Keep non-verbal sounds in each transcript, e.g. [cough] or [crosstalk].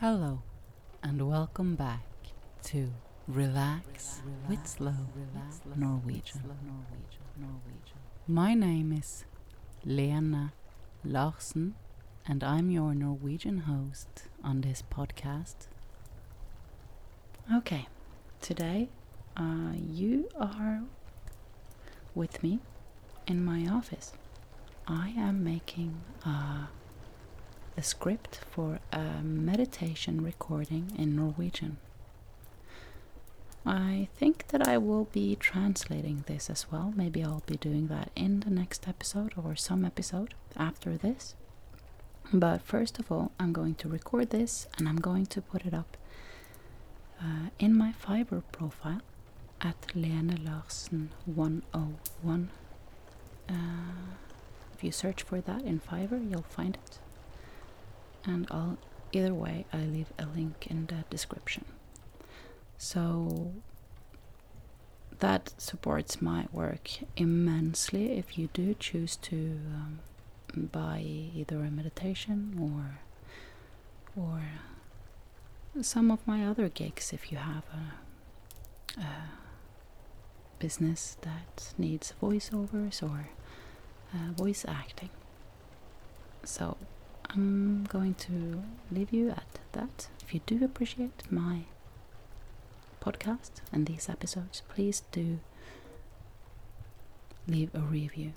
Hello, and welcome back to Relax with Slow Norwegian. My name is Lena Larsen, and I'm your Norwegian host on this podcast. Okay, today uh, you are with me in my office. I am making uh, a script for a meditation recording in Norwegian. I think that I will be translating this as well. Maybe I'll be doing that in the next episode or some episode after this. But first of all, I'm going to record this and I'm going to put it up uh, in my Fiverr profile at Lene Larsen 101. Uh, if you search for that in Fiverr, you'll find it. And I'll either way, I leave a link in the description. So that supports my work immensely if you do choose to um, buy either a meditation or or some of my other gigs if you have a, a business that needs voiceovers or uh, voice acting. So I'm going to leave you at that. If you do appreciate my podcast and these episodes, please do leave a review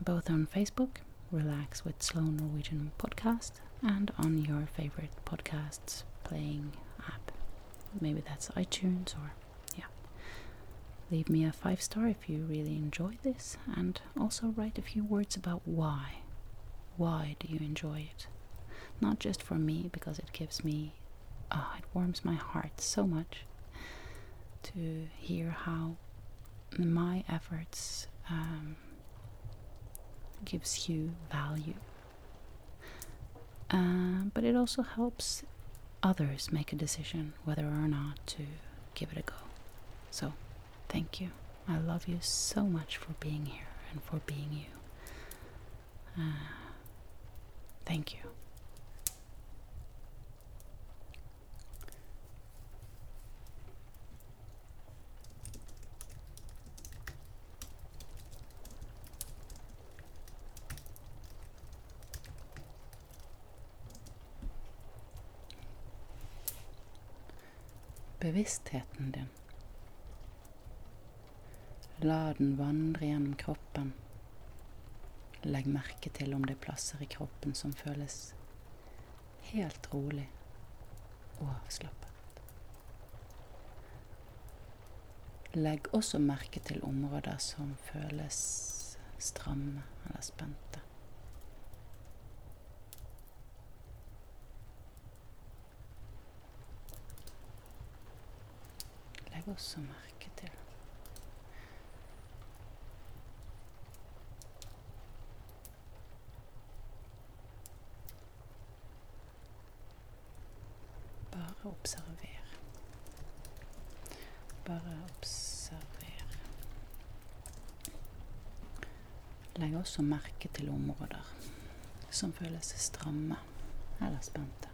both on Facebook, Relax with Slow Norwegian Podcast, and on your favorite podcasts playing app. Maybe that's iTunes or yeah. Leave me a five star if you really enjoy this, and also write a few words about why. Why do you enjoy it? Not just for me, because it gives me, oh, it warms my heart so much to hear how my efforts um, gives you value. Uh, but it also helps others make a decision whether or not to give it a go. So, thank you. I love you so much for being here and for being you. Uh, thank you. bevisstheten din. La den vandre gjennom kroppen. Legg merke til om det er plasser i kroppen som føles helt rolig og avslappet. Legg også merke til områder som føles stramme eller spente. Legg også merke til Bare observer. Bare observer. Legg også merke til områder som føles stramme eller spente.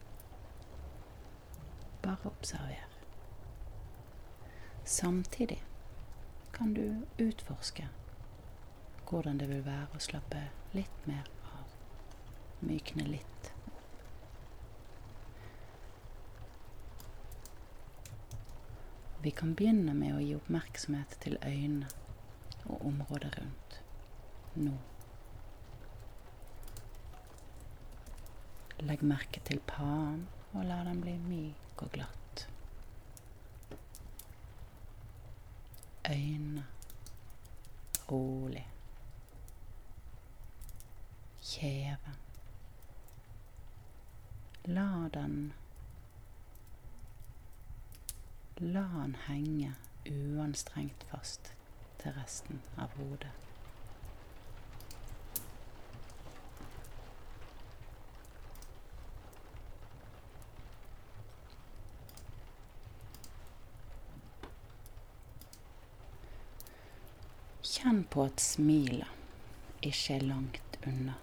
Bare observer. Samtidig kan du utforske hvordan det vil være å slappe litt mer av, mykne litt Vi kan begynne med å gi oppmerksomhet til øynene og området rundt nå. Legg merke til panen og la den bli myk og glatt. øynene rolig. Kjeven. La den La han henge uanstrengt fast til resten av hodet. Kjenn på at smilet ikke er langt unna.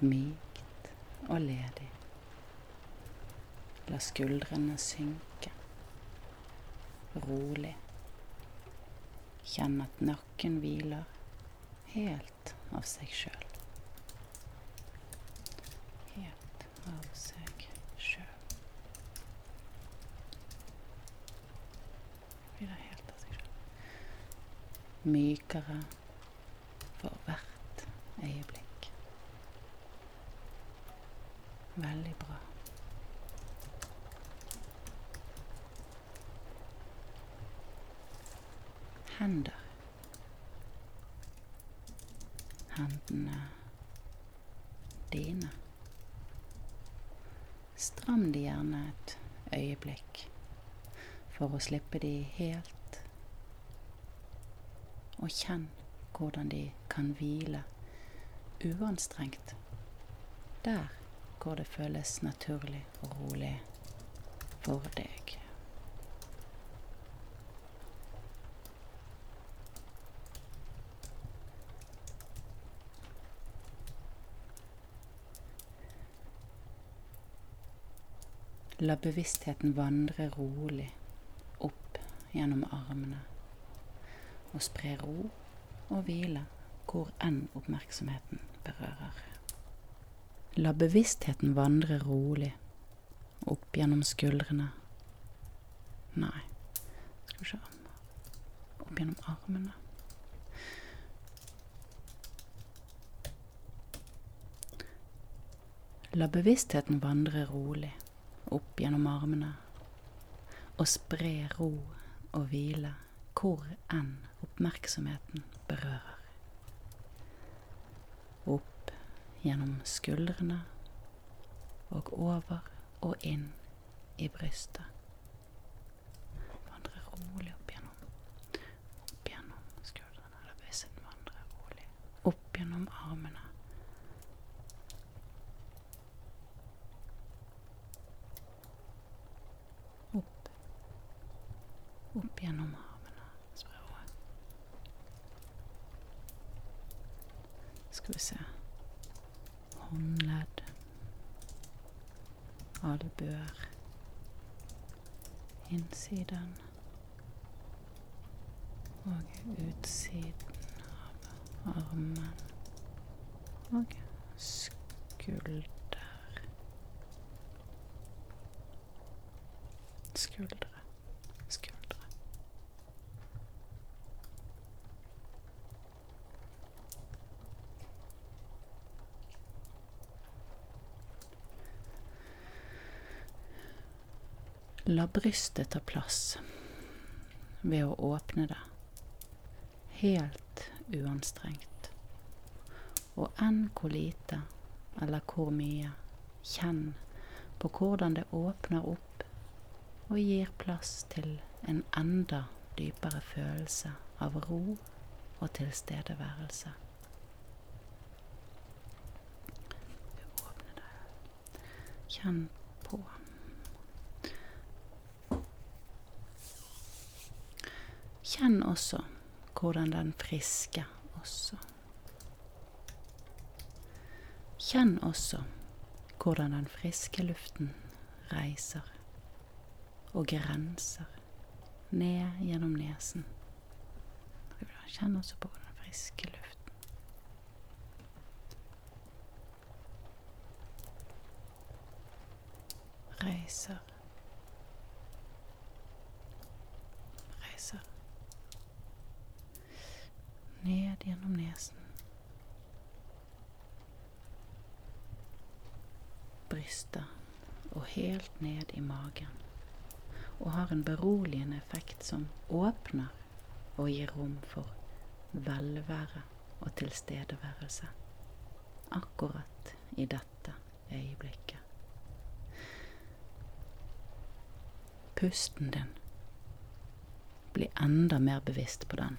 Mykt og ledig. La skuldrene synke. Rolig. Kjenn at nakken hviler helt av seg sjøl. Helt av seg sjøl. Hviler helt av seg sjøl. Mykere for hvert øyeblikk. Veldig bra. Hender. Hendene dine. Stram de gjerne et øyeblikk for å slippe de helt, og kjenn hvordan de kan hvile uanstrengt der hvor det føles naturlig og rolig for deg. La bevisstheten vandre rolig opp gjennom armene og spre ro og hvile hvor enn oppmerksomheten berører. La bevisstheten vandre rolig opp gjennom skuldrene. Nei, skal vi se Opp gjennom armene. La bevisstheten vandre rolig opp gjennom armene og spre ro og hvile hvor enn oppmerksomheten berører. Opp gjennom skuldrene og over og inn i brystet. Vandre rolig opp gjennom, opp gjennom skuldrene. La bevisstheten vandre rolig opp gjennom armene. Opp. Opp gjennom armene. Spre roen. Skal vi se Håndledd. Albuer. Innsiden. Og utsiden av armen. Og skulder. Skuldre. Skuldre. La brystet ta plass ved å åpne det, helt uanstrengt. Og enn hvor lite eller hvor mye, kjenn på hvordan det åpner opp og gir plass til en enda dypere følelse av ro og tilstedeværelse. Kjenn på. Kjenn også hvordan den friske også. Kjenn også hvordan den friske luften reiser og grenser ned gjennom nesen. Kjenn også på den friske luften. Reiser. Reiser. Ned gjennom nesen. Brystet og helt ned i magen og har en beroligende effekt som åpner og gir rom for velvære og tilstedeværelse akkurat i dette øyeblikket. Pusten din. Bli enda mer bevisst på den,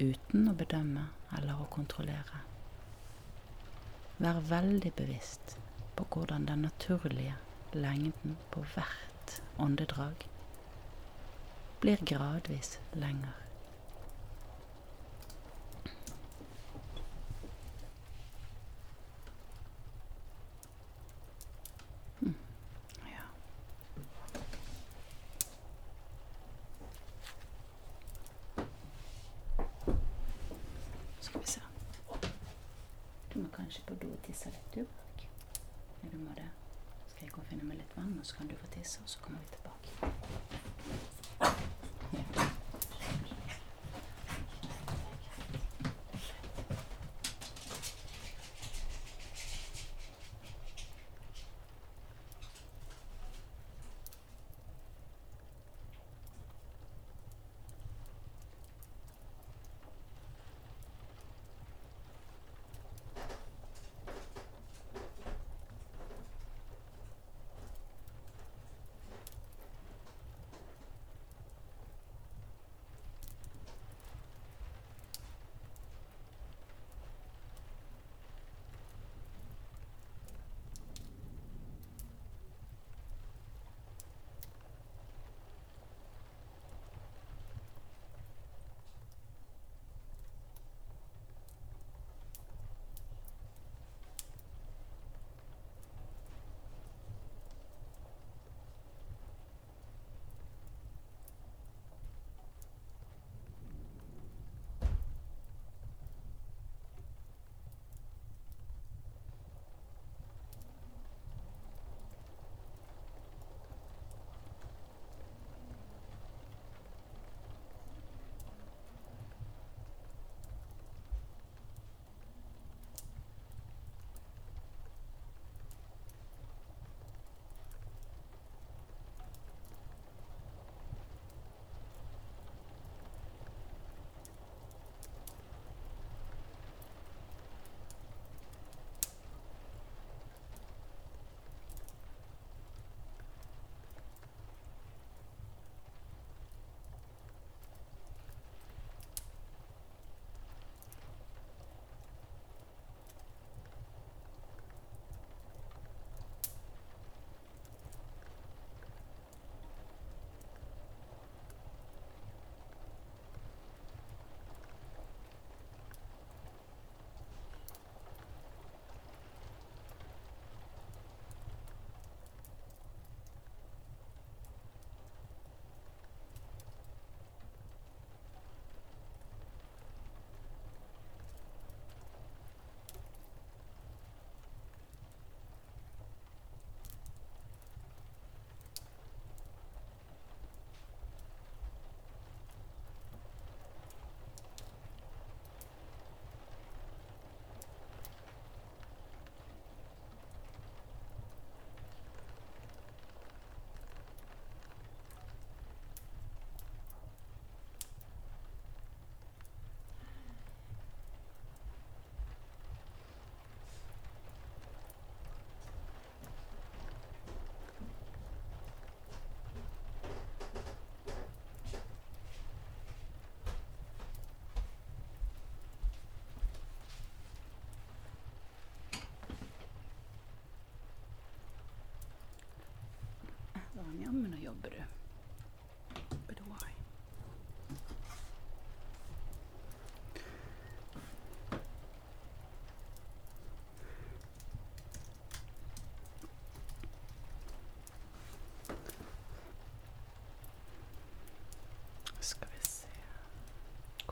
uten å bedømme eller å kontrollere. Vær veldig bevisst på hvordan den naturlige lengden på hvert åndedrag blir gradvis lenger.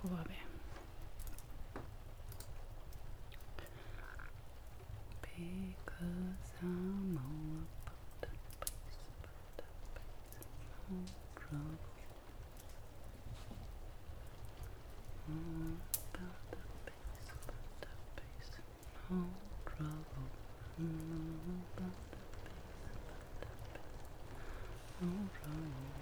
kolové. Because I'm all about the about the no trouble. All about the. All about the no trouble.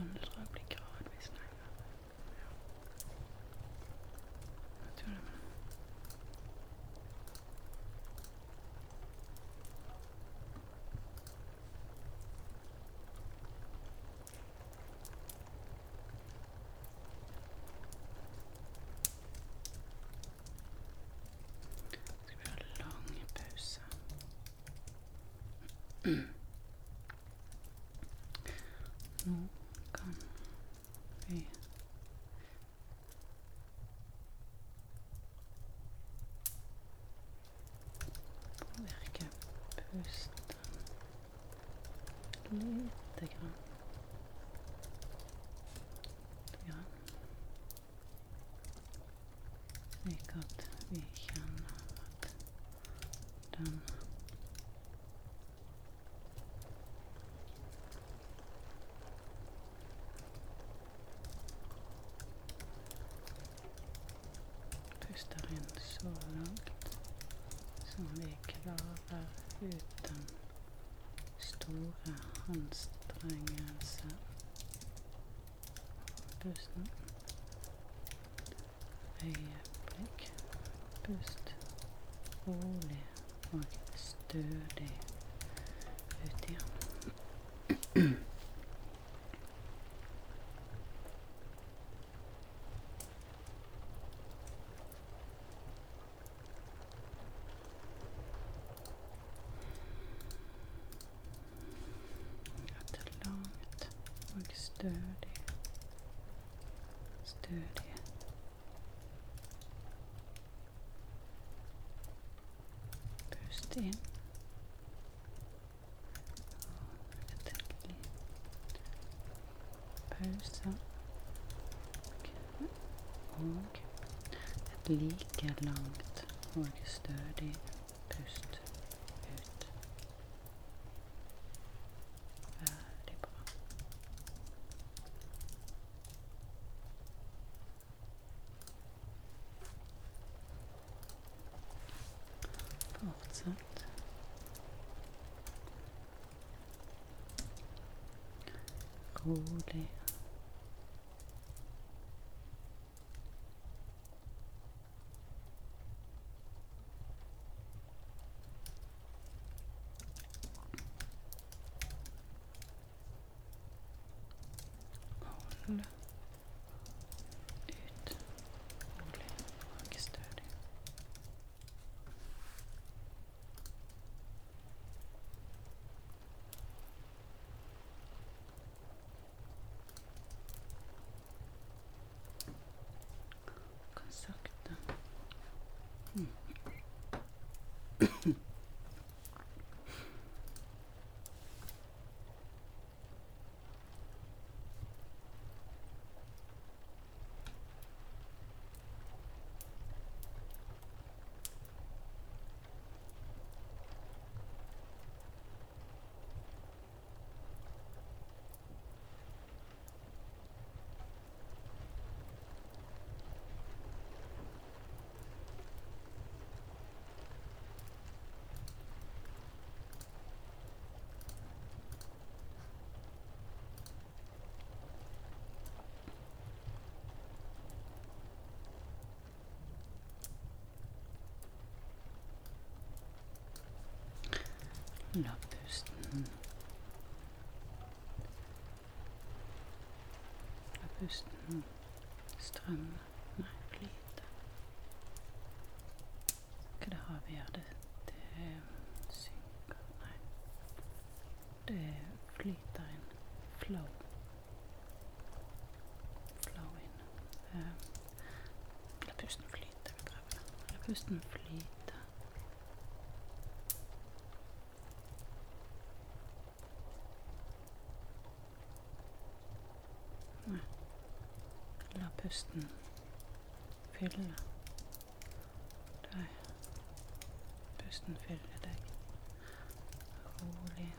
åndedrag blir gradvis nærmere. Ja. Jeg tror det Skal vi ha lang pause? [clears throat] Nå lite grann. Lite grann. Slik at vi kjenner at den puster inn så langt som vi klarer uten store anstrengelser. Pusten. Øyeblikk. Pust rolig og stødig ut igjen. [clears throat] Et langt og stødig Stødig Pust inn. Og et litt pause. Og et like langt og stødig pust ut. Veldig bra. Fortsett. Rolig. Hold ut. Rolig og stødig. Kan sakte. Mm. La pusten La pusten strømme Nei, flyte. Hva det vi? Det, synker Nei. Det flyter inn. Flow. Flow inn. Eh, la pusten flyte. La pusten flyte. La pusten fylle deg. Pusten fylle deg. Rolig.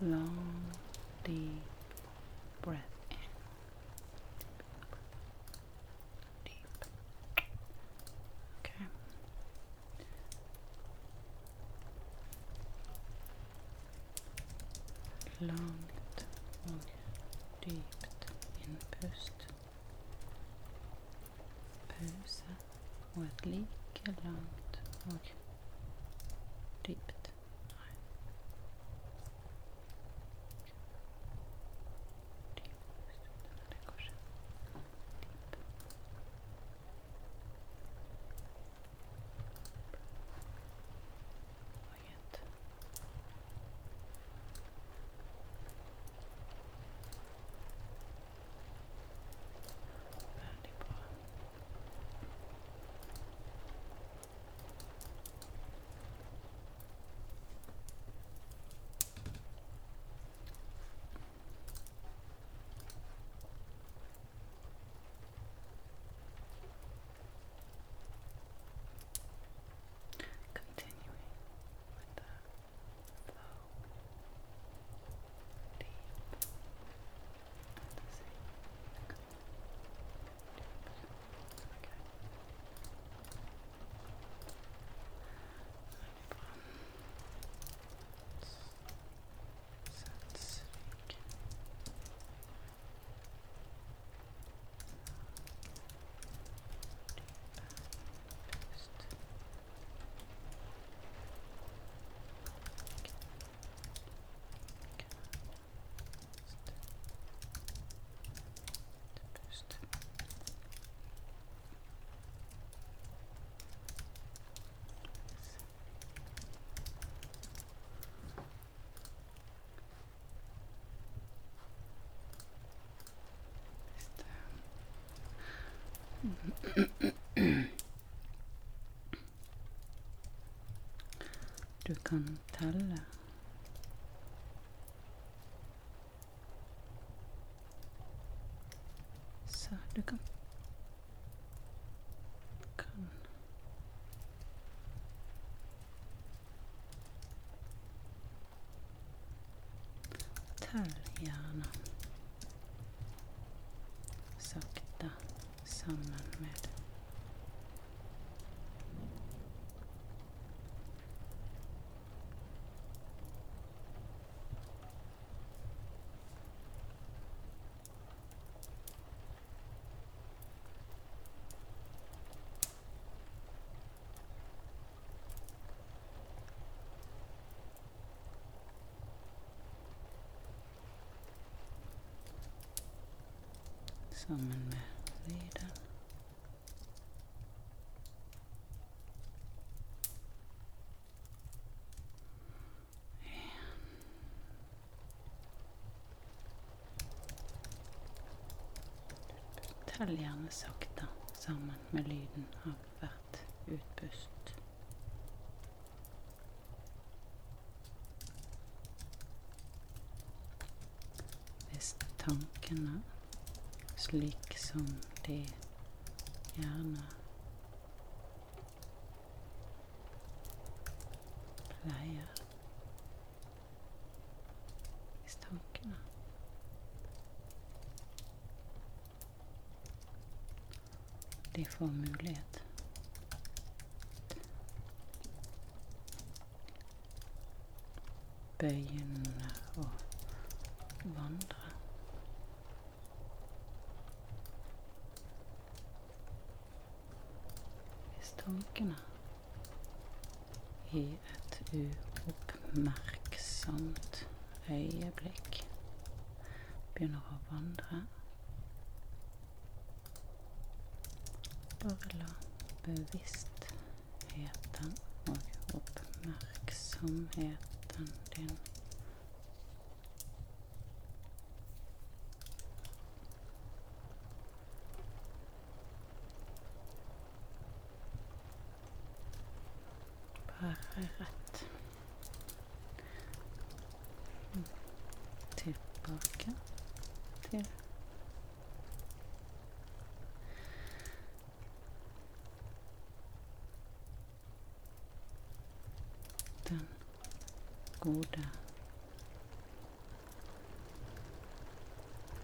Long, deep breath in. Deep. Okay. Langt og dypt innpust. Pause og et like langt og dypt. Kan telle. Så du kan kan Tell gjerne sakte sammen med sammen med lyden. Tell gjerne sakte sammen med lyden av hvert utpust. Hvis tankene slik som de gjerne pleier. Hvis tankene De får mulighet. Begynne å vandre. Hvis tankene i et uoppmerksomt øyeblikk begynner å vandre. Bare la bevisstheten og oppmerksomheten din Bare rett. Tilbake til den gode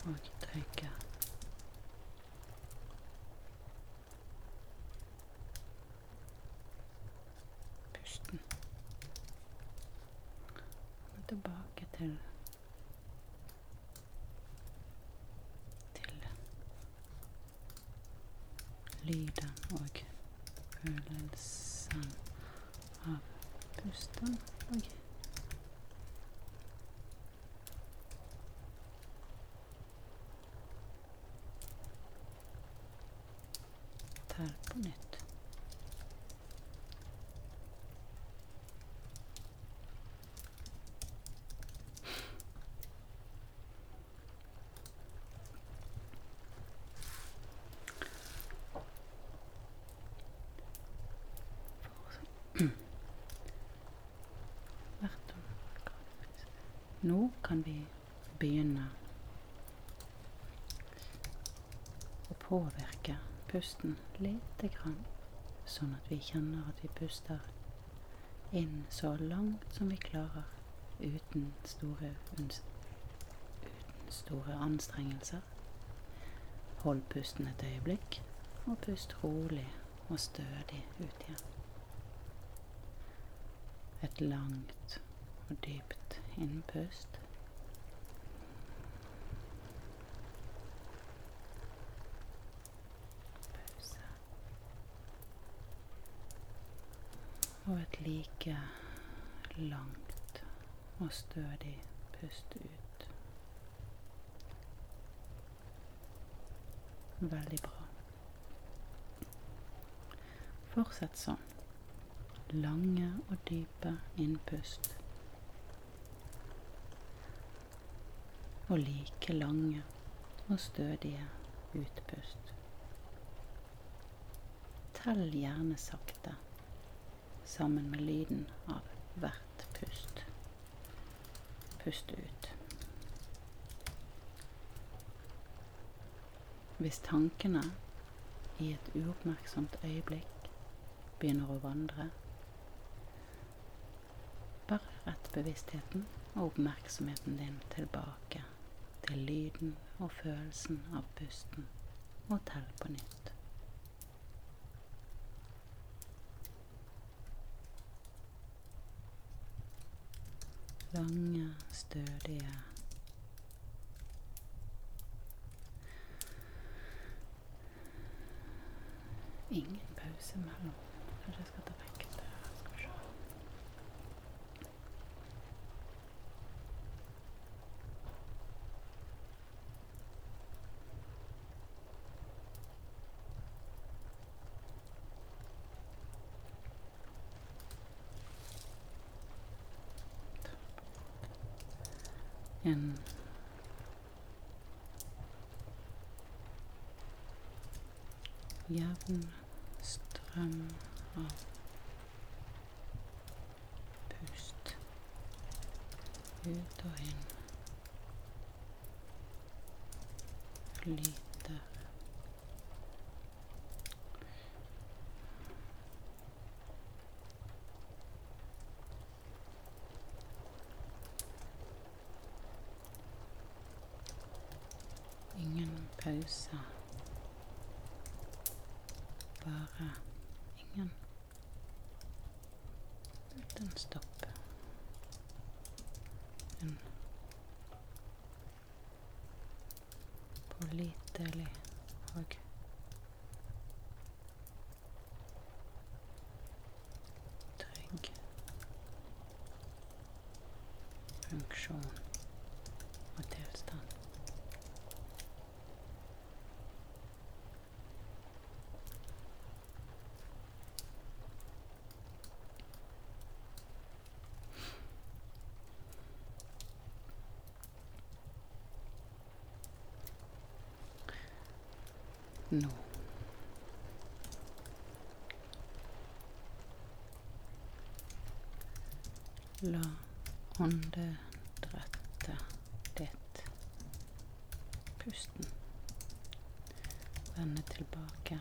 og trygge pusten. Og tilbake til til lyden og følelsen av pusten og tar på nytt. Hvert år. Nå kan vi begynne å påvirke pusten lite grann, sånn at vi kjenner at vi puster inn så langt som vi klarer uten store, uten store anstrengelser. Hold pusten et øyeblikk, og pust rolig og stødig ut igjen. Et langt og dypt innpust. Pause. Og et like langt og stødig pust ut. Veldig bra. Fortsett sånn. Lange og dype innpust. Og like lange og stødige utpust. tell gjerne sakte sammen med lyden av hvert pust. Pust ut. Hvis tankene i et uoppmerksomt øyeblikk begynner å vandre, bare rett bevisstheten og oppmerksomheten din tilbake til lyden og følelsen av pusten, og tell på nytt. Lange, stødige Ingen pause mellom. Kanskje jeg skal ta vekk det. Skal vi se. En jevn strøm av pust ut og inn. Flyter. Ingen pause. Bare ingen. Uten stopp. En pålitelig og trygg. Funksjon og tilstand. Nå. La åndedrettet ditt, pusten, vende tilbake.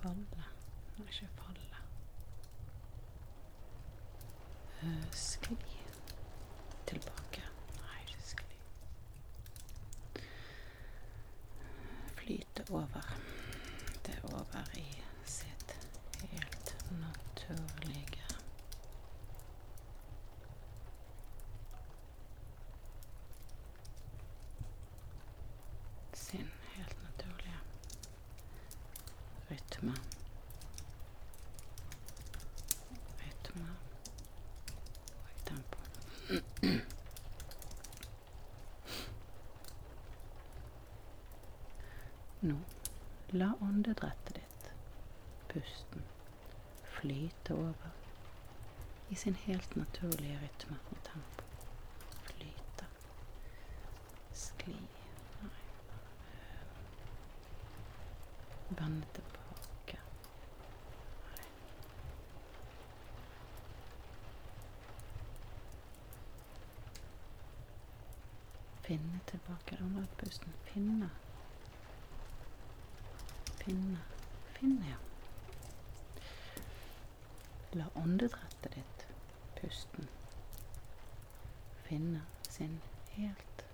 Falle Nei, ikke falle. Eh, Skli tilbake. Nei, ikke skli. Flyte over. Det er over i sitt helt naturlige Sin helt naturlige rytme og tempo. Nå, la åndedrettet ditt, pusten, flyte over i sin helt naturlige rytme og tempo. Flyte. Skli. Vende tilbake. Nei. Finne tilbake. Åndet pusten. Finne. Finne. Finne, ja. La åndedrettet ditt, pusten, finne sin helt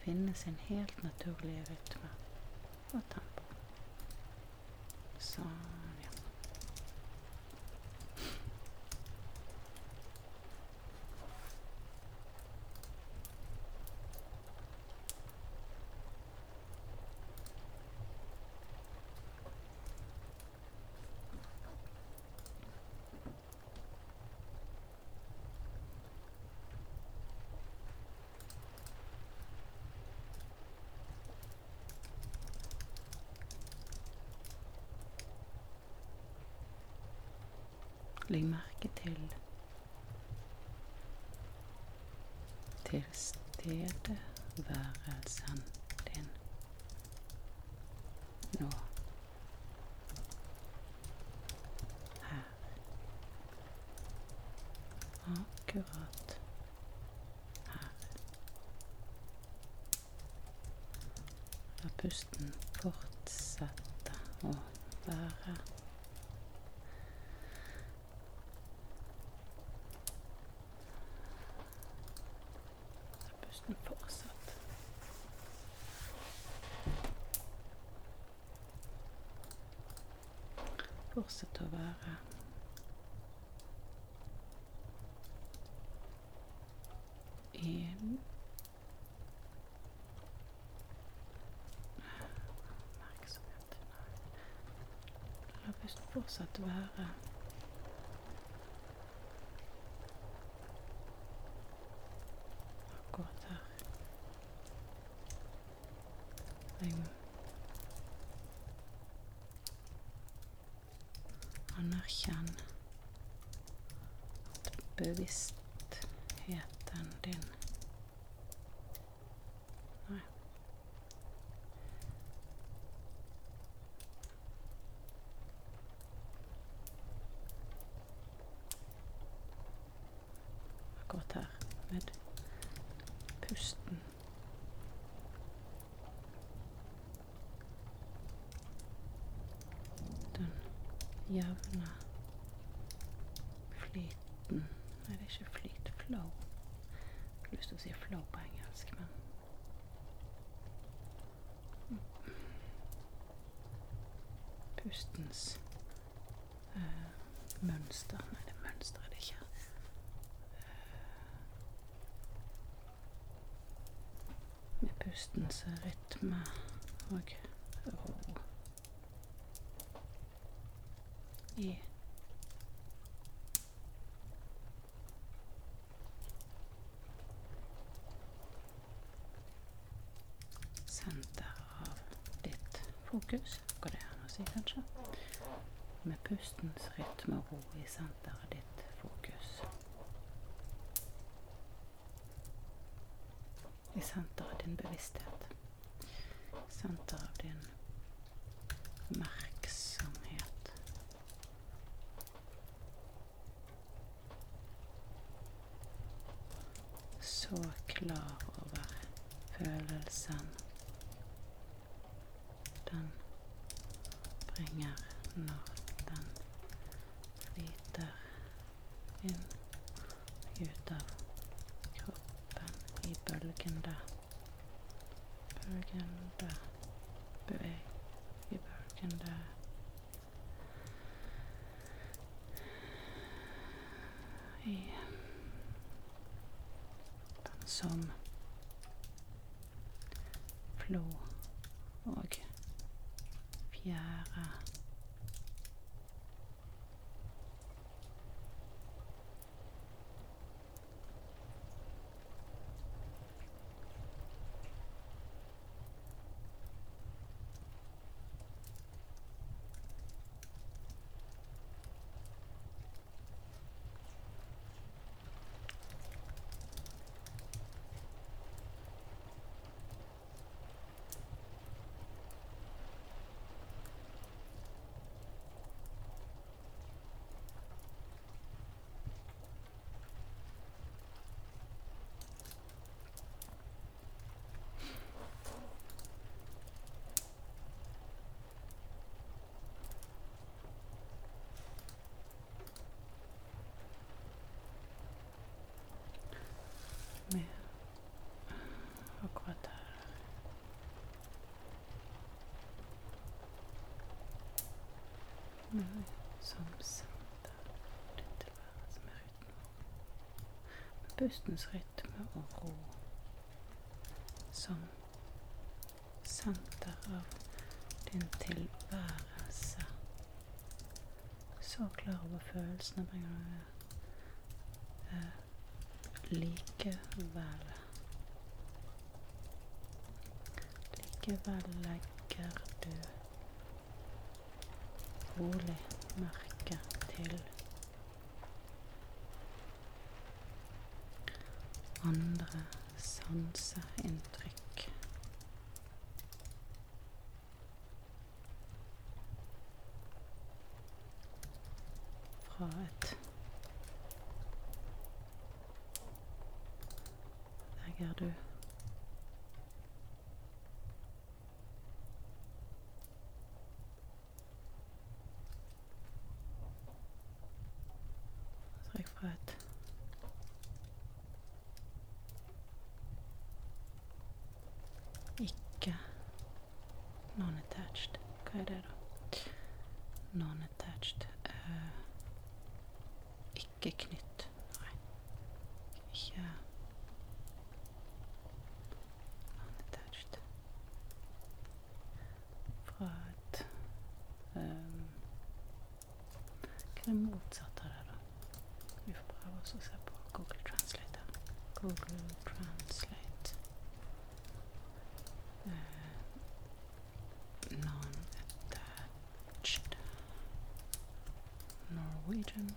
Finne sin helt naturlige rytme og tempo. Sånn, ja. Legg merke til tilstedeværelsen din nå her. Akkurat her. La pusten fortsette å være La pusten fortsette. Fortsett å være inn Oppmerksomhet Å være. Akkurat her. Jeg anerkjenn at bevisstheten din Nei. Akkurat her, med pusten. Den jevne flyten Nei, det er ikke flyt. Flow. Jeg har lyst til å si flow på engelsk, men Pustens eh, mønster Nei, det mønster er det ikke. Med pustens rytme og ro i senter av ditt fokus. Går det an å si, kanskje? Med pustens rytme og ro i senteret ditt fokus. I senteret av din bevissthet. Senteret av din oppmerksomhet. Så klar over følelsen den bringer når den flyter inn og ut av kroppen i bølgende bølgende beveg i bølgende i den som flå og fjære med akkurat her. Med som senter din tilværelse med rytme. Med pustens rytme og ro som senter av din tilværelse. Så klar over følelsene bringer du eh, Likevel Likevel legger du rolig merke til andre sanseinntrykk. fra et Deg er du. Trekk fra et Ikke non-attached. Hva er det, da? Non-attached. eh, ikke knytt. Nei. Ikke non-attached. Fra et um, Hva er det motsatte av det, da? Vi får prøve oss å se på Google Translate. her. Google Translate. uh, Non-attached. Norwegian.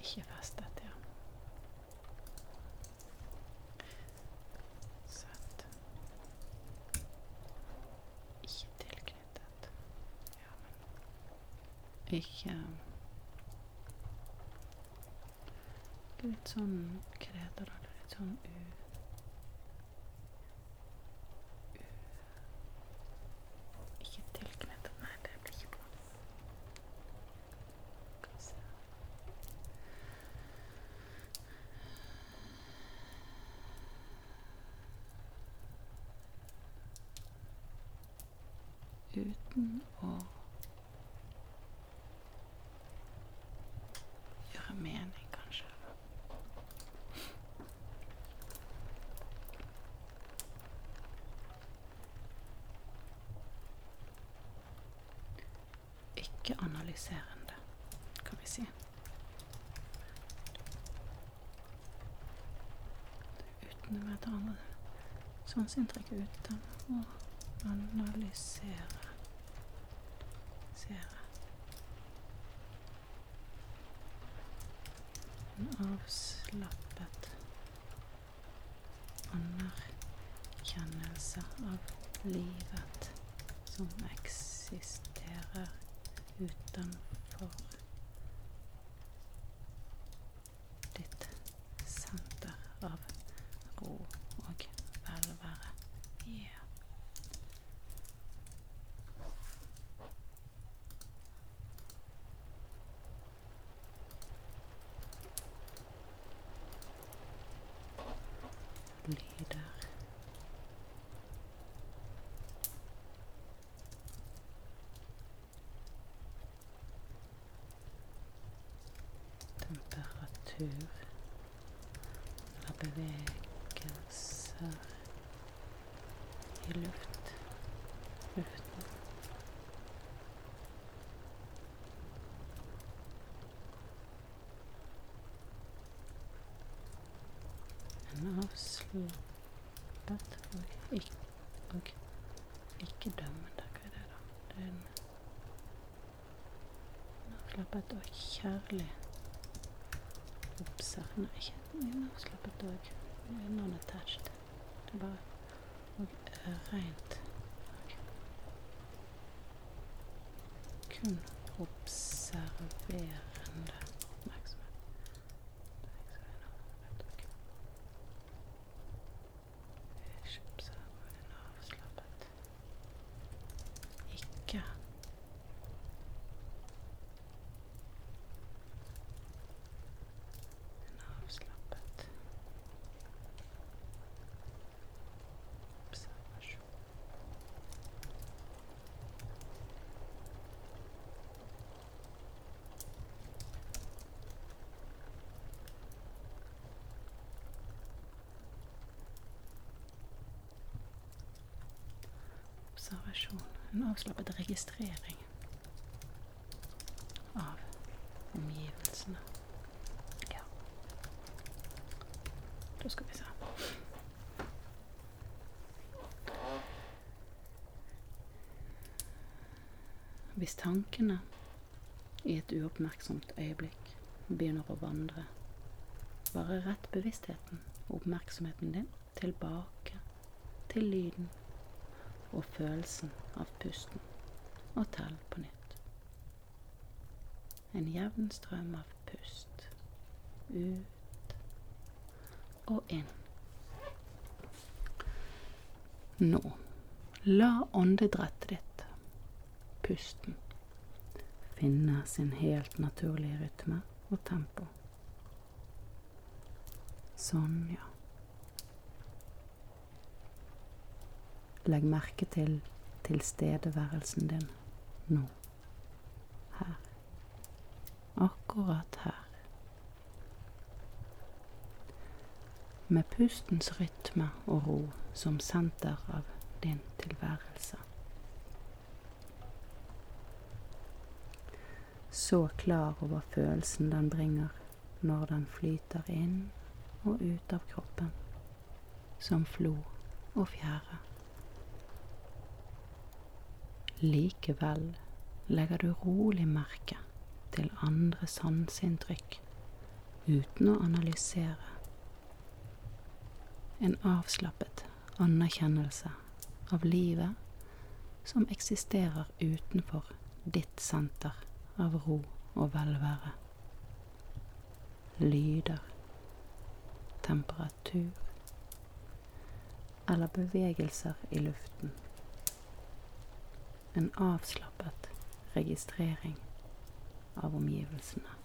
Ikke festet, ja. Sett. Ikke tilknyttet. Ja, Ikke Litt sånn kreder det? Litt sånn u... u ikke tilknyttet. Nei, det blir ikke bra. Skal vi se. Uten å gjøre mening, kanskje. Ikke analyserende, kan vi si. Uten å være andre sanseinntrykk uten å analysere. Sere. En avslappet anerkjennelse av livet som eksisterer utenfor ditt senter av ro og velvære. Yeah. Lyder. Temperatur. Eller bevegelser i luft. Luften. En avslappet og ikke, og ikke dømmende. Hva er det, da? Det er en avslappet og kjærlig Nei, ikke en avslappet og non-attached. Det er bare og uh, rent. Kun observerende oppmerksomhet. Ikke observer en avslappet. Ikke en avslappet observasjon. Observasjon. En avslappet registrering av omgivelsene. Ja. Da skal vi se. Hvis tankene i et uoppmerksomt øyeblikk begynner å vandre, bare rett bevisstheten og oppmerksomheten din tilbake til lyden og følelsen av pusten, og tell på nytt. En jevn strøm av pust. Ut og inn. Nå, la åndedrettet ditt, pusten, finne sin helt naturlige rytme og tempo. Sånn, ja. Legg merke til tilstedeværelsen din nå. Her. Akkurat her. Med pustens rytme og ro som senter av din tilværelse. Så klar over følelsen den bringer når den flyter inn og ut av kroppen, som flo og fjære. Likevel legger du rolig merke til andre sanseinntrykk uten å analysere. En avslappet anerkjennelse av livet som eksisterer utenfor ditt senter av ro og velvære. Lyder, temperatur eller bevegelser i luften en avslappet registrering av omgivelsene.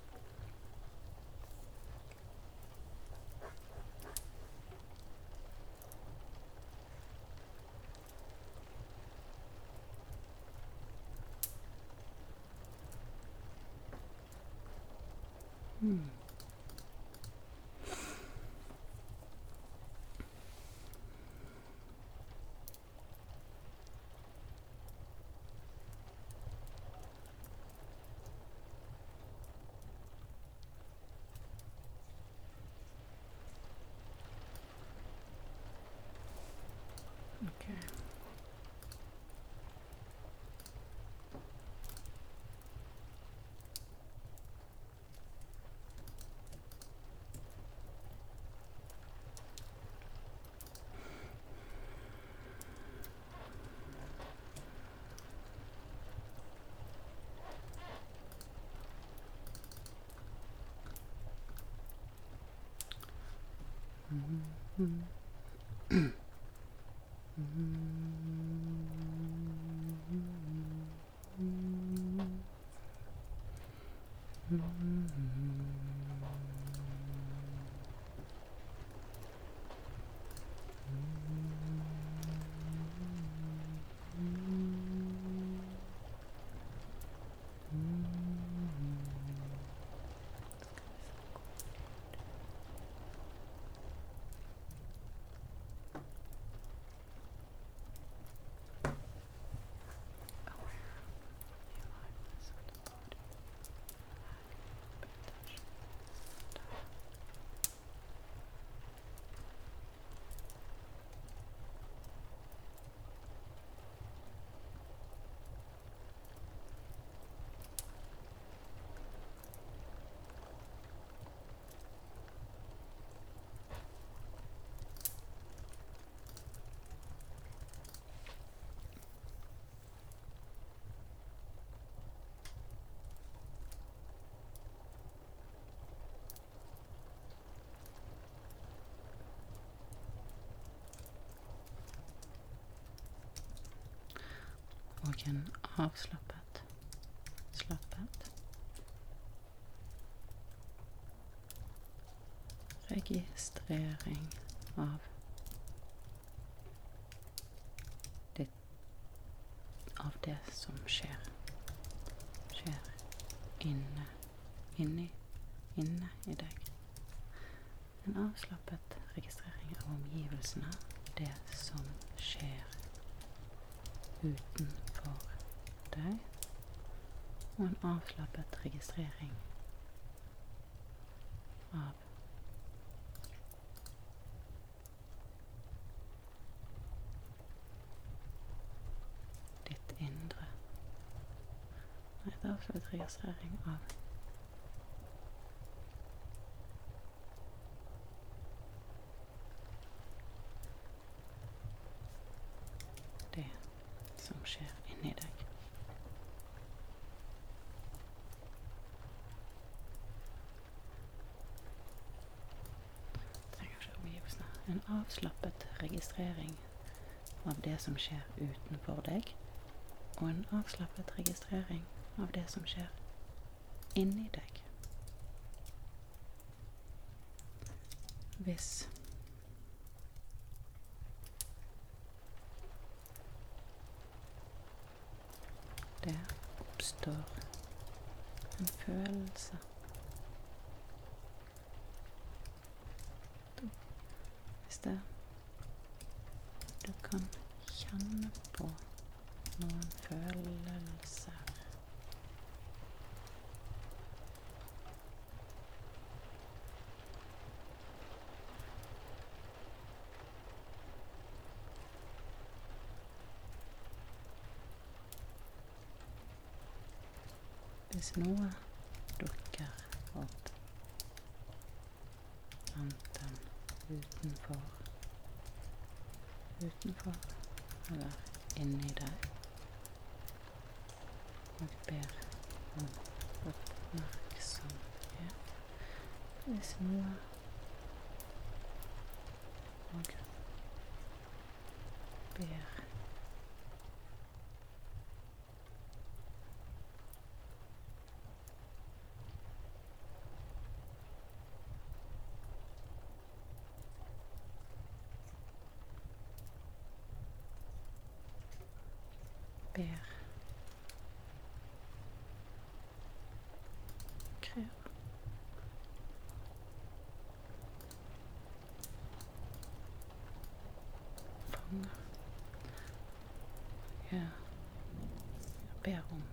Mm. Og en avslappet, slappet registrering av det, av det som skjer. Skjer inne, inni, inne i deg. En avslappet registrering av omgivelsene, det som skjer utenfor deg, og en avslappet registrering av ditt indre. En avslappet registrering av det En avslappet registrering av det som skjer utenfor deg, og en avslappet registrering av det som skjer inni deg. Hvis det oppstår en følelse Hvis det du kan kjenne på noen følelser. Hvis noe dukker opp, enten utenfor utenfor eller inni deg, og ber om oppmerksomhet hvis noe og ber ber krever fanger ja jeg ber om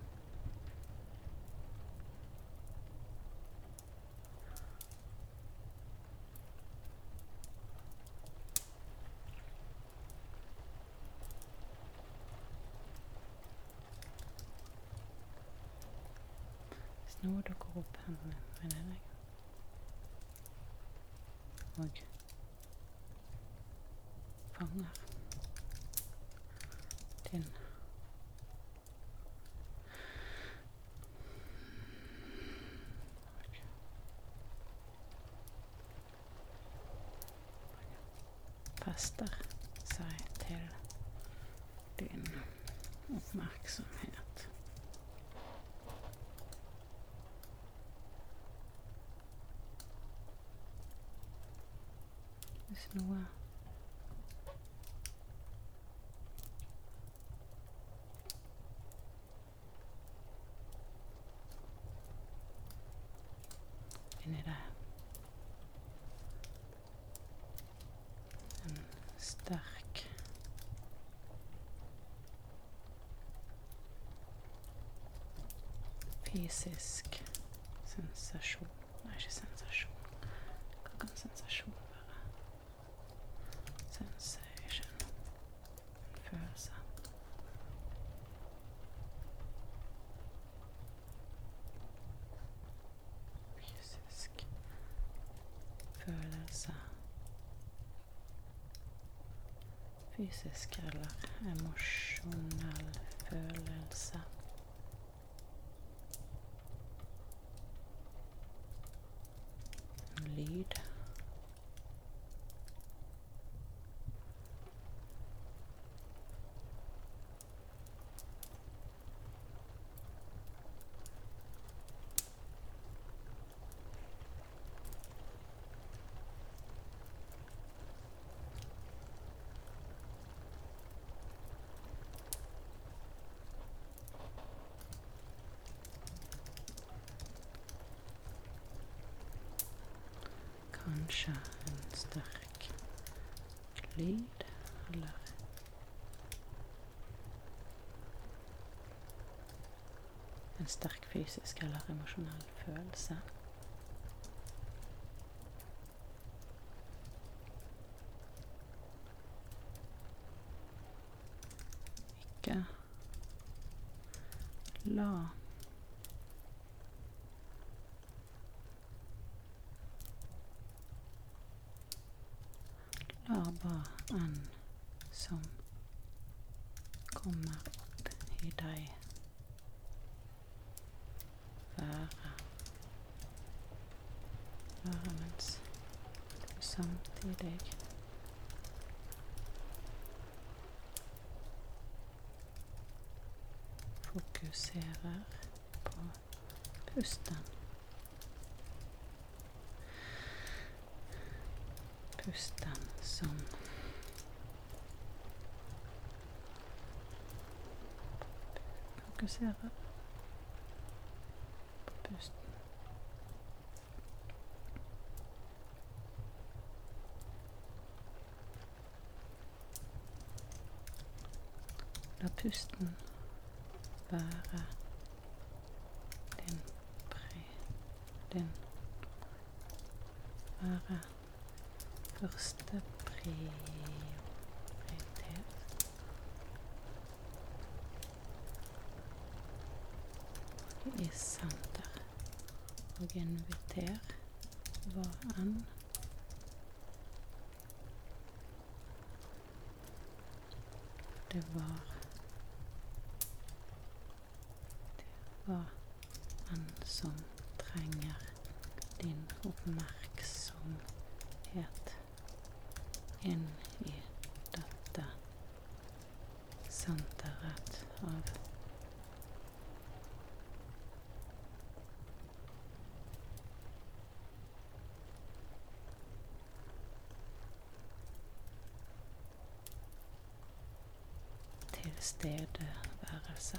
Hvis noe dukker opp hendene inni deg og fanger din fester seg til din oppmerksomhet. Hvis noe inni deg En sterk fysisk sensasjon Nei, ikke sensasjon. Hva kan sensasjon være? Sensation. En følelse. Fysisk følelse. Fysisk eller emosjonell følelse. En lyd. Kanskje en sterk lyd, eller En sterk fysisk eller emosjonell følelse. Ikke la La hva enn som kommer opp i deg, være. Være mens du samtidig fokuserer på pusten. Pusten som Fokuserer på pusten. La pusten være din pri... Din være første prioritet. I senter. Og inviter hva var det var han som trenger din oppmerksomhet. Inn i dette senteret av tilstedeværelse.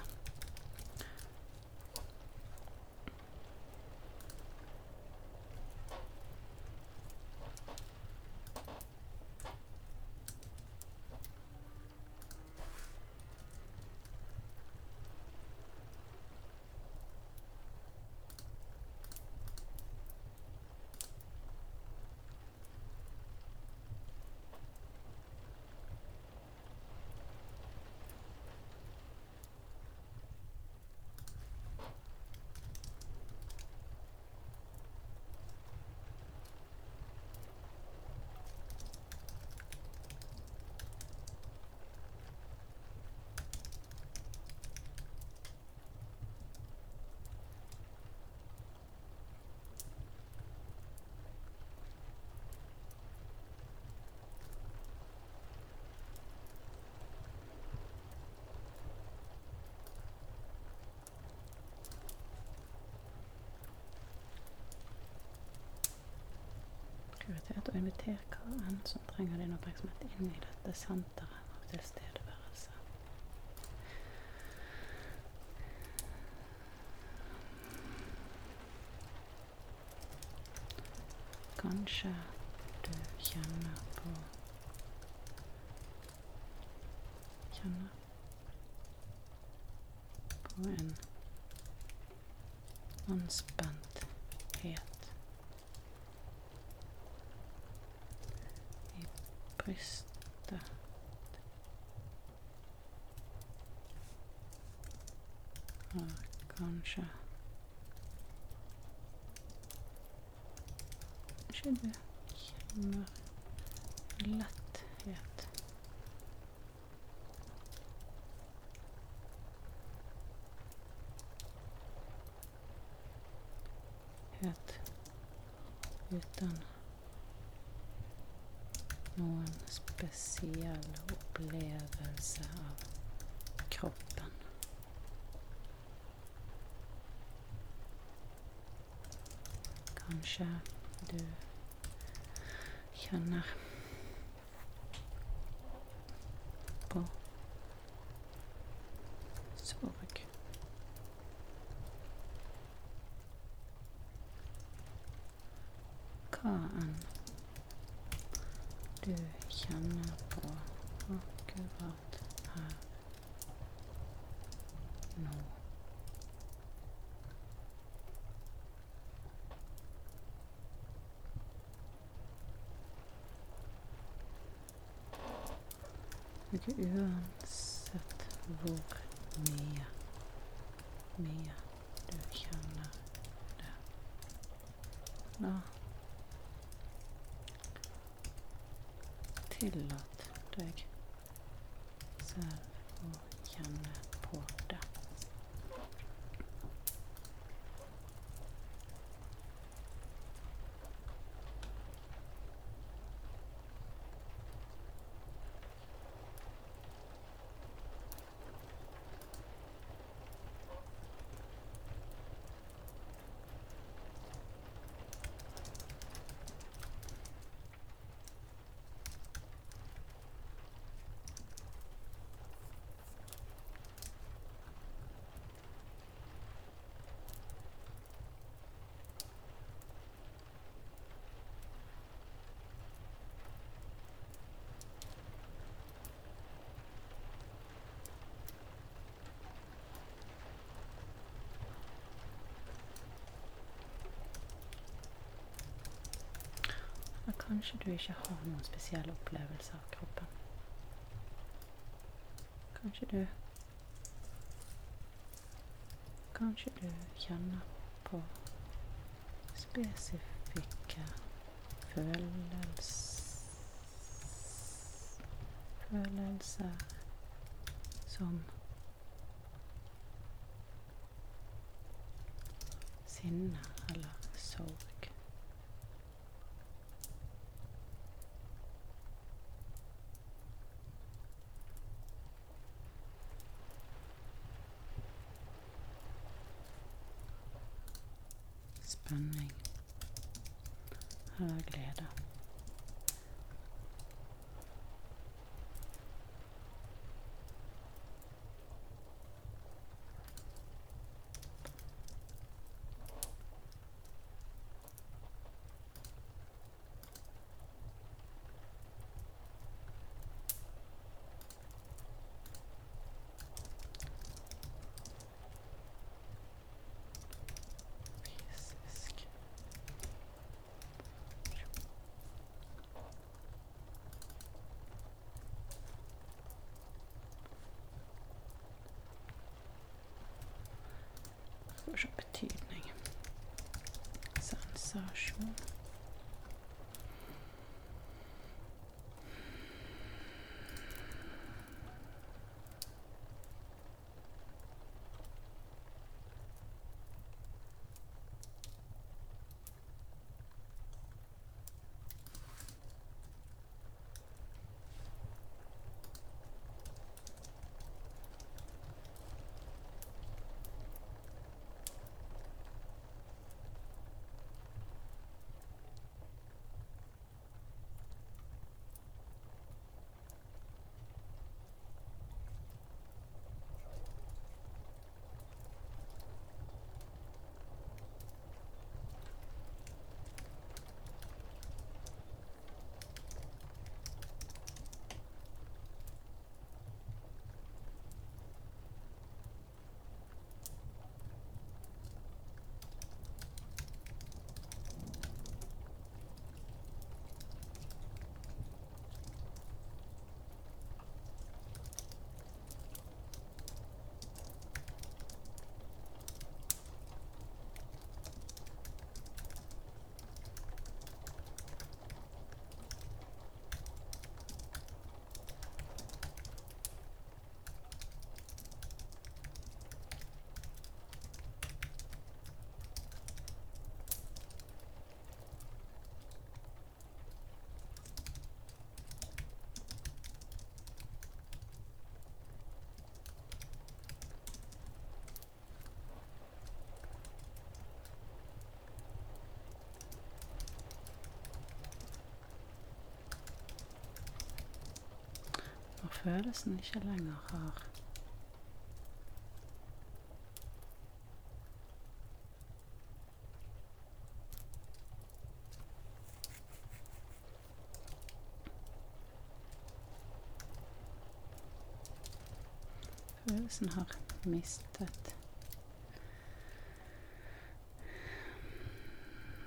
Prioritet å invitere hva enn som trenger din oppmerksomhet inn i dette senteret av tilstedeværelse. Kanskje du kjenner på Kjenner på en anspenthet i brystet. Og kanskje Kanskje det kommer letthet. Het uten noen spesiell opplevelse av kroppen. Kanskje du kjenner på sorg. Hva enn du kjenner på akkurat her nå. Ikke uansett hvor mye, mye du kjenner det. Nå tillat deg selv å kjenne på det. Kanskje du ikke har noen spesiell opplevelse av kroppen. Kanskje du Kanskje du kjenner på spesifikke følelser følelser som sinne eller sorg. Spenning eller glede. Fysisk. Skal vi se betydning. Sensasjon. Følelsen ikke lenger har. Følelsen har mistet.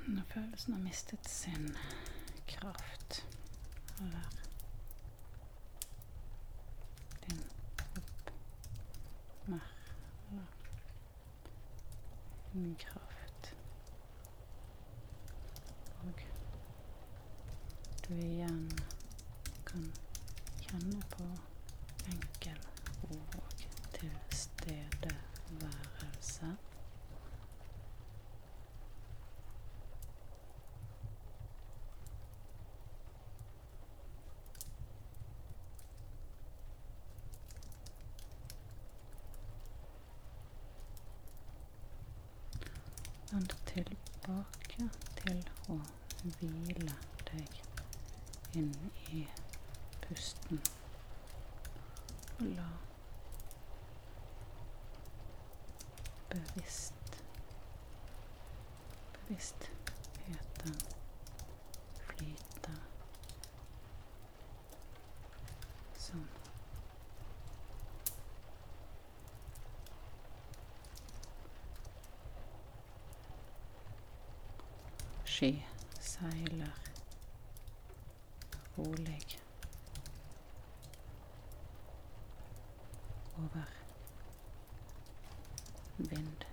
Når følelsen har mistet sin kraft, eller din oppmer... Eller din kraft. Og du igjen kan kjenne på enkel og tilstedeværelse. Vend tilbake til å hvile deg inn i pusten. Og la bevisst bevisstheten flyte sånn. Sky seiler rolig over vind.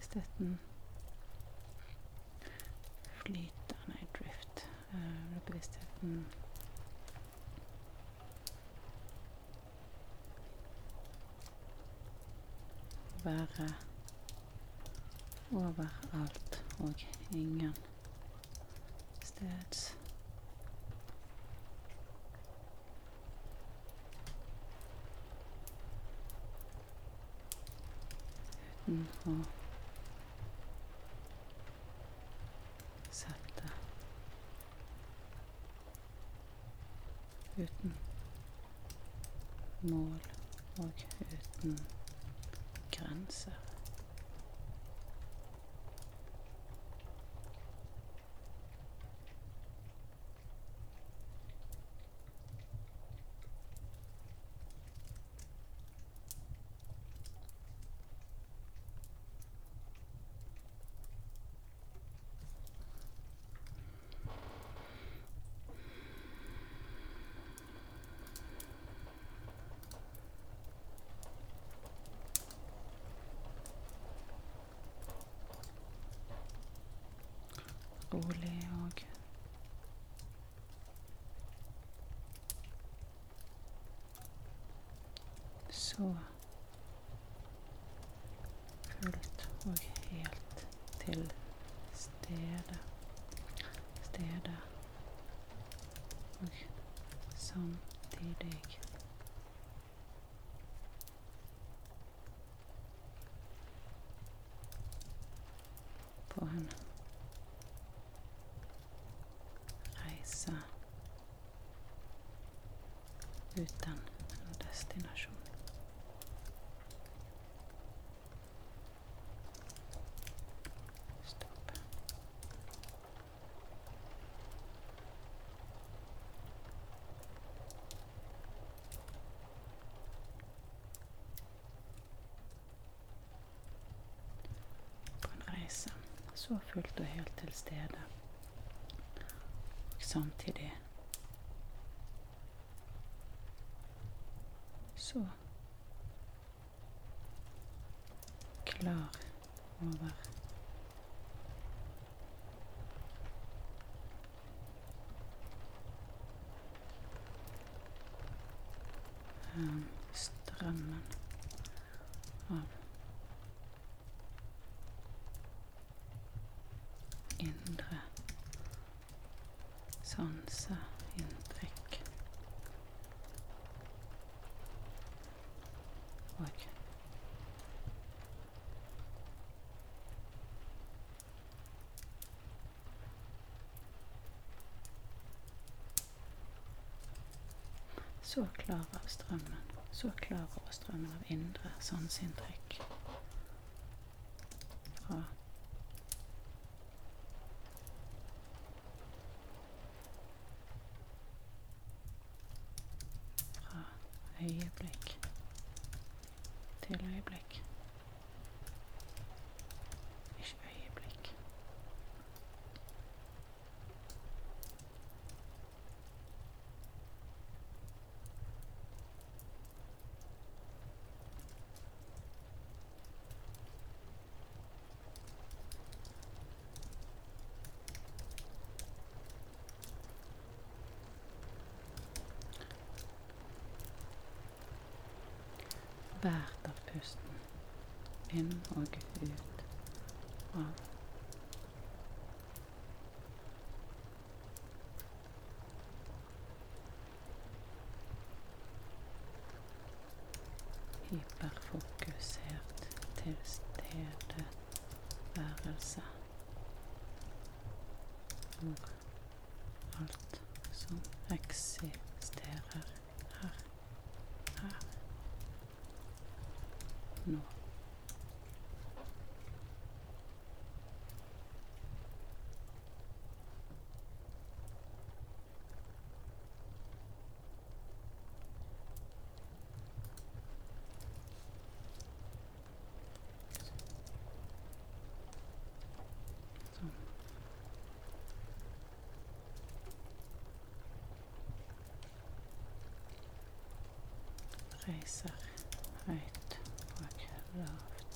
Støtten flyter Nei, drift. Uh, bevisstheten Være overalt og ingen steds. Uten å sette Uten mål og uten grenser. Rolig og så fullt og helt til stede. Stede og samtidig på en reise uten en destinasjon. Stopp. På en reise så fullt og helt til stede. Og samtidig så klar over um, strømmen av indre sanseinntrykk. Og så klar av strømmen, så klar over strømmen av indre sanseinntrykk fra fra øyeblikk til øyeblikk. Ikke øyeblikk. Hvert av pusten. Inn og ut av reiser høyt og lavt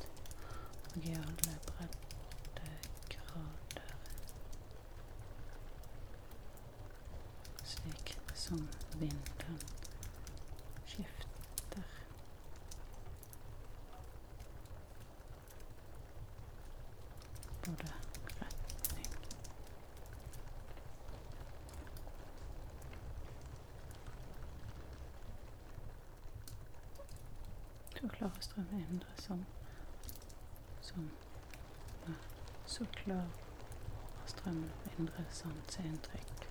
og i alle breddegrader. Slik som vinden Klarer indre som som ja, så klar strøm indre sanseinntrykk.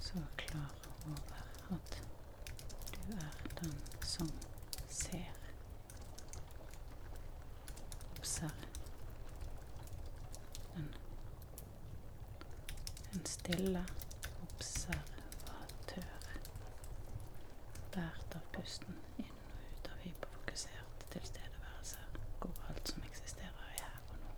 Så klar over at du er den som ser. Observer. En, en stille observatør. Båret av pusten inn og ut av hyperfokusert tilstedeværelse. Hvor alt som eksisterer, er her og nå.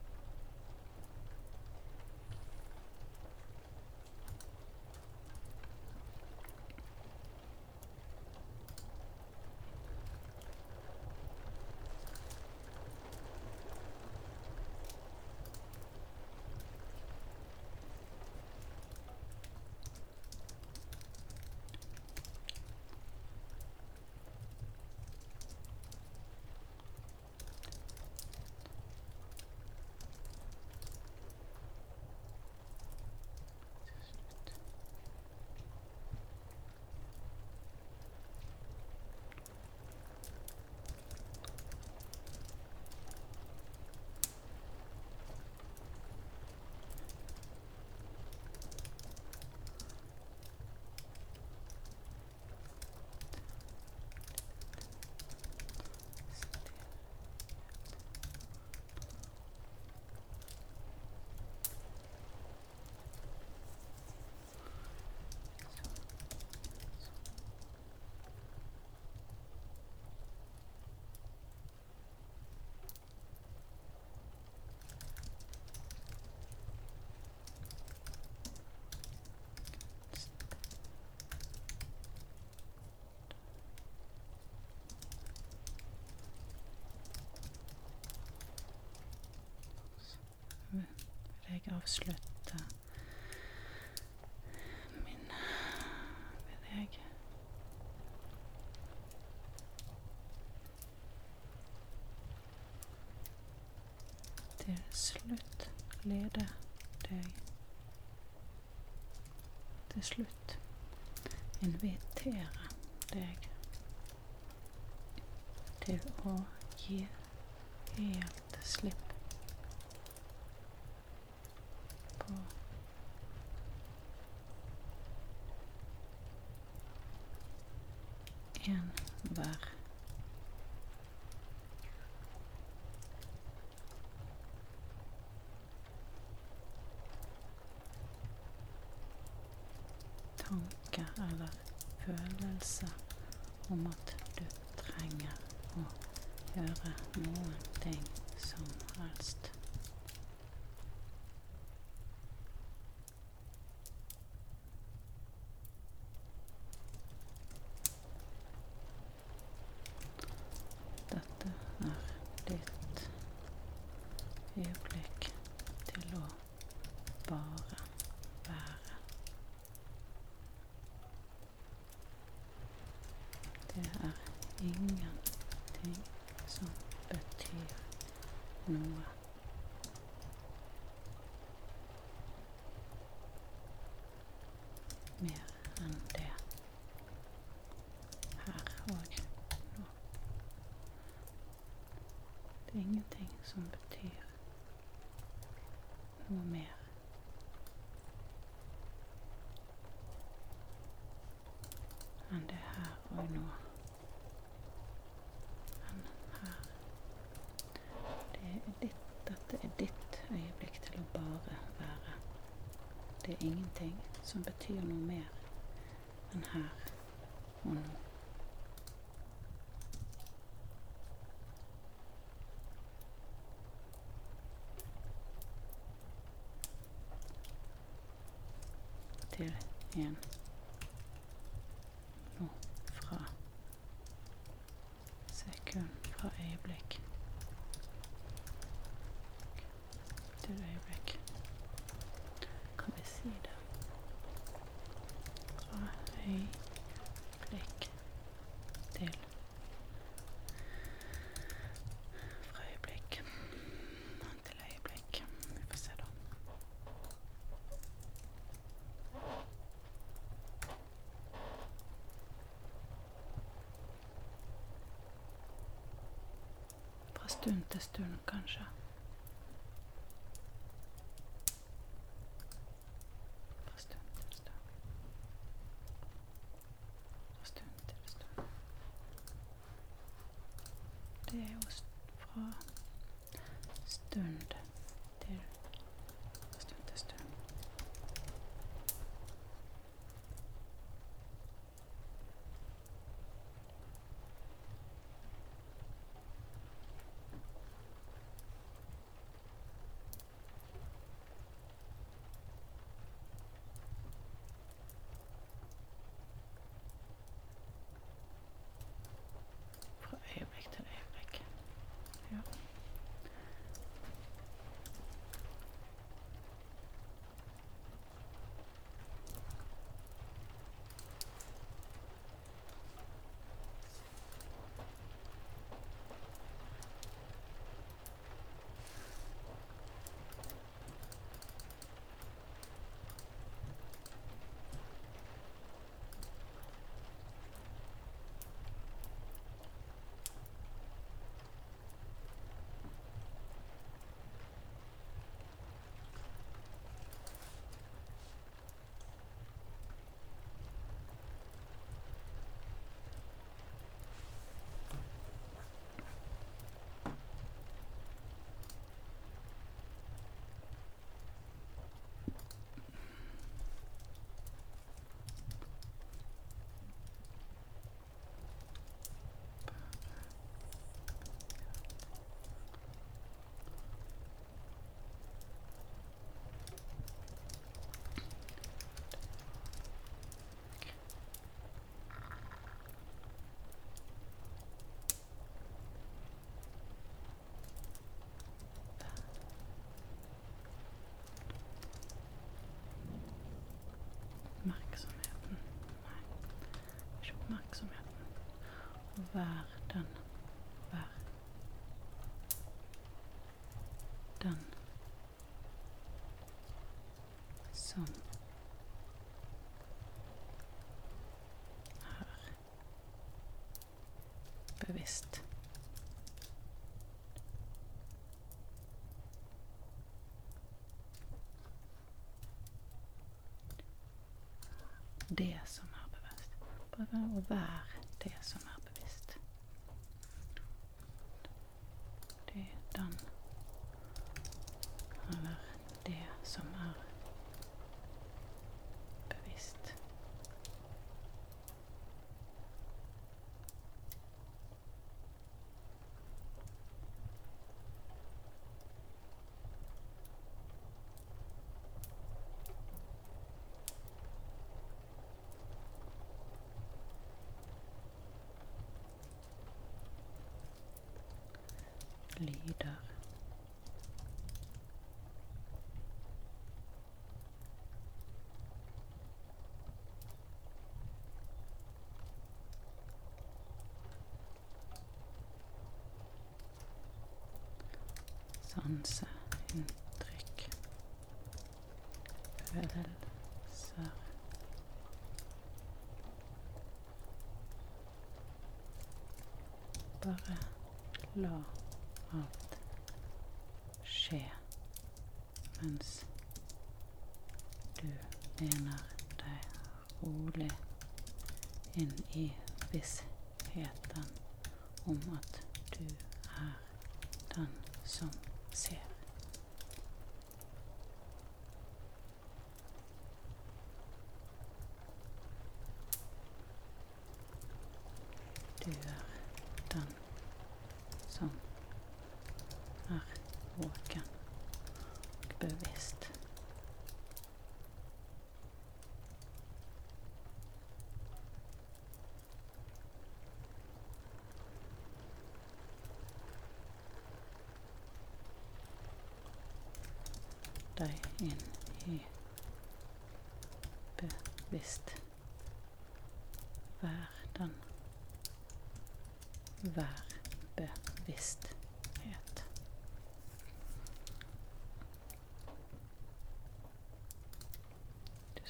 vil jeg avslutte min Vil jeg til slutt lede deg. Til slutt invitere deg til å gi helt slipp på enhver tanke eller følelse om at du trenger å gjøre noen ting som helst. Dette er ditt øyeblikk til å bare være. Det er ingenting som betyr noe. Mer enn det. Her og nå. Det er ingenting som betyr noe mer. enn det her og nå. Men her Det er ditt, dette er ditt øyeblikk til å bare være. Det er ingenting som betyr noe mer enn her og nå. til en nå fra sekund fra øyeblikk til øyeblikk. Kan vi si det? Fra øyeblikk til Fra øyeblikk til øyeblikk. Vi får se, da. Fra stund til stund, kanskje. Oppmerksomheten Nei, ikke oppmerksomheten. Og vær den Vær den som er bevisst. Det som er bevisst. Bare å være det som er bevisst. Det er den Eller det som er bevisst. Lyder. Sanseinntrykk. Følelser. Bare la alt skje mens du lener deg rolig inn i vissheten om at du er den som ser. Du er den som er våken og bevisst. inn i bevisst verden. Vær bevissthet.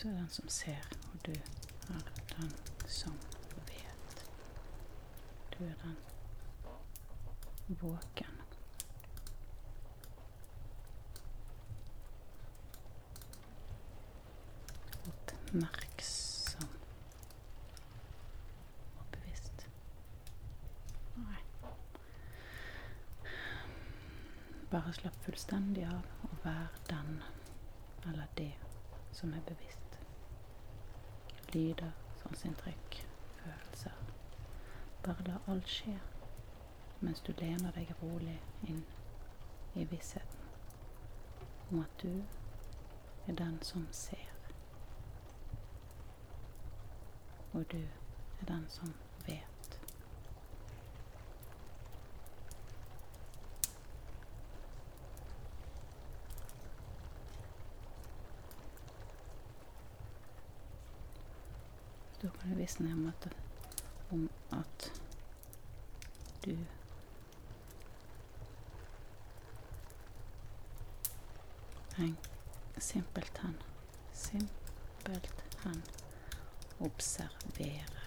Du er den som ser, og du er den som vet. Du er den våken. Oppmerksom og bevisst. Nei. Bare slapp fullstendig av og vær den eller det som er bevisst. Lyder, sanseinntrykk, følelser. Bare la alt skje mens du lener deg rolig inn i vissheten om at du er den som ser. Og du er den som vet. Du om at, om at du en simpelthen simpelthen observerer.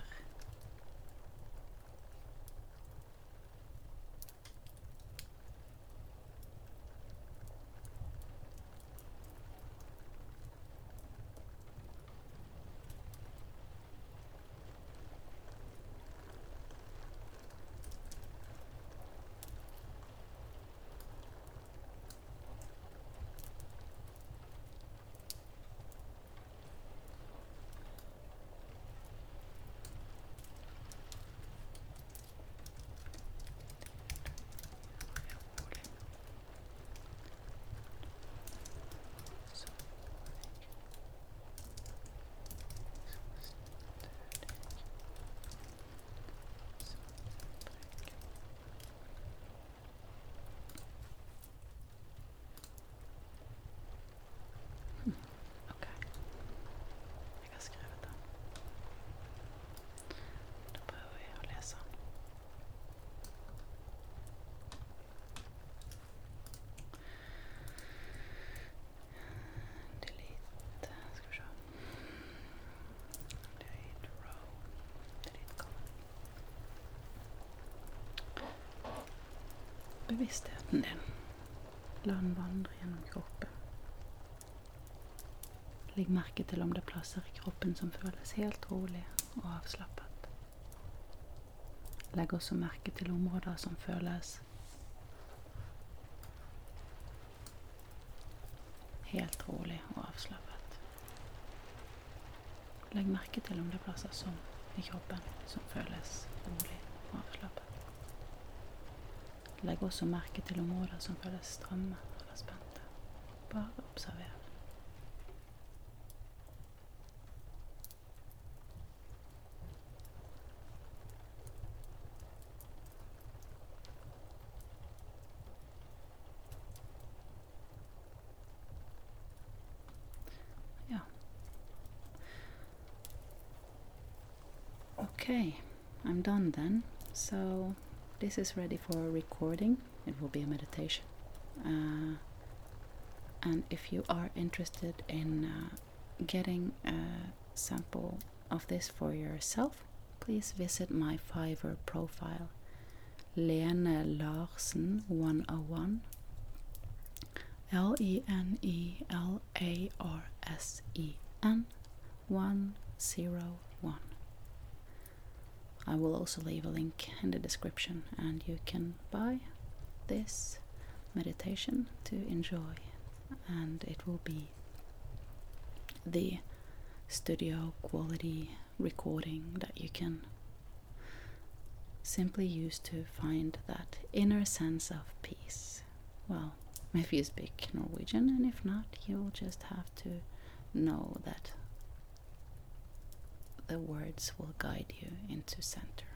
Ok. Jeg har skrevet den. Da prøver vi å lese den. Delete Skal vi se. Delete row. Delete column. Bevisstheten din. La den vandre gjennom kroppen. Legg merke til om det er plasser i kroppen som føles helt rolig og avslappet. Legg også merke til områder som føles helt rolig og avslappet. Legg merke til om det er plasser som i kroppen som føles rolig og avslappet. Legg også merke til områder som føles stramme eller spente. Bare observer. This is ready for recording. It will be a meditation. Uh, and if you are interested in uh, getting a sample of this for yourself, please visit my Fiverr profile, Lene Larsen 101. L E N E L A R S E N 101. I will also leave a link in the description, and you can buy this meditation to enjoy, and it will be the studio quality recording that you can simply use to find that inner sense of peace. Well, if you speak Norwegian, and if not, you'll just have to know that the words will guide you into center.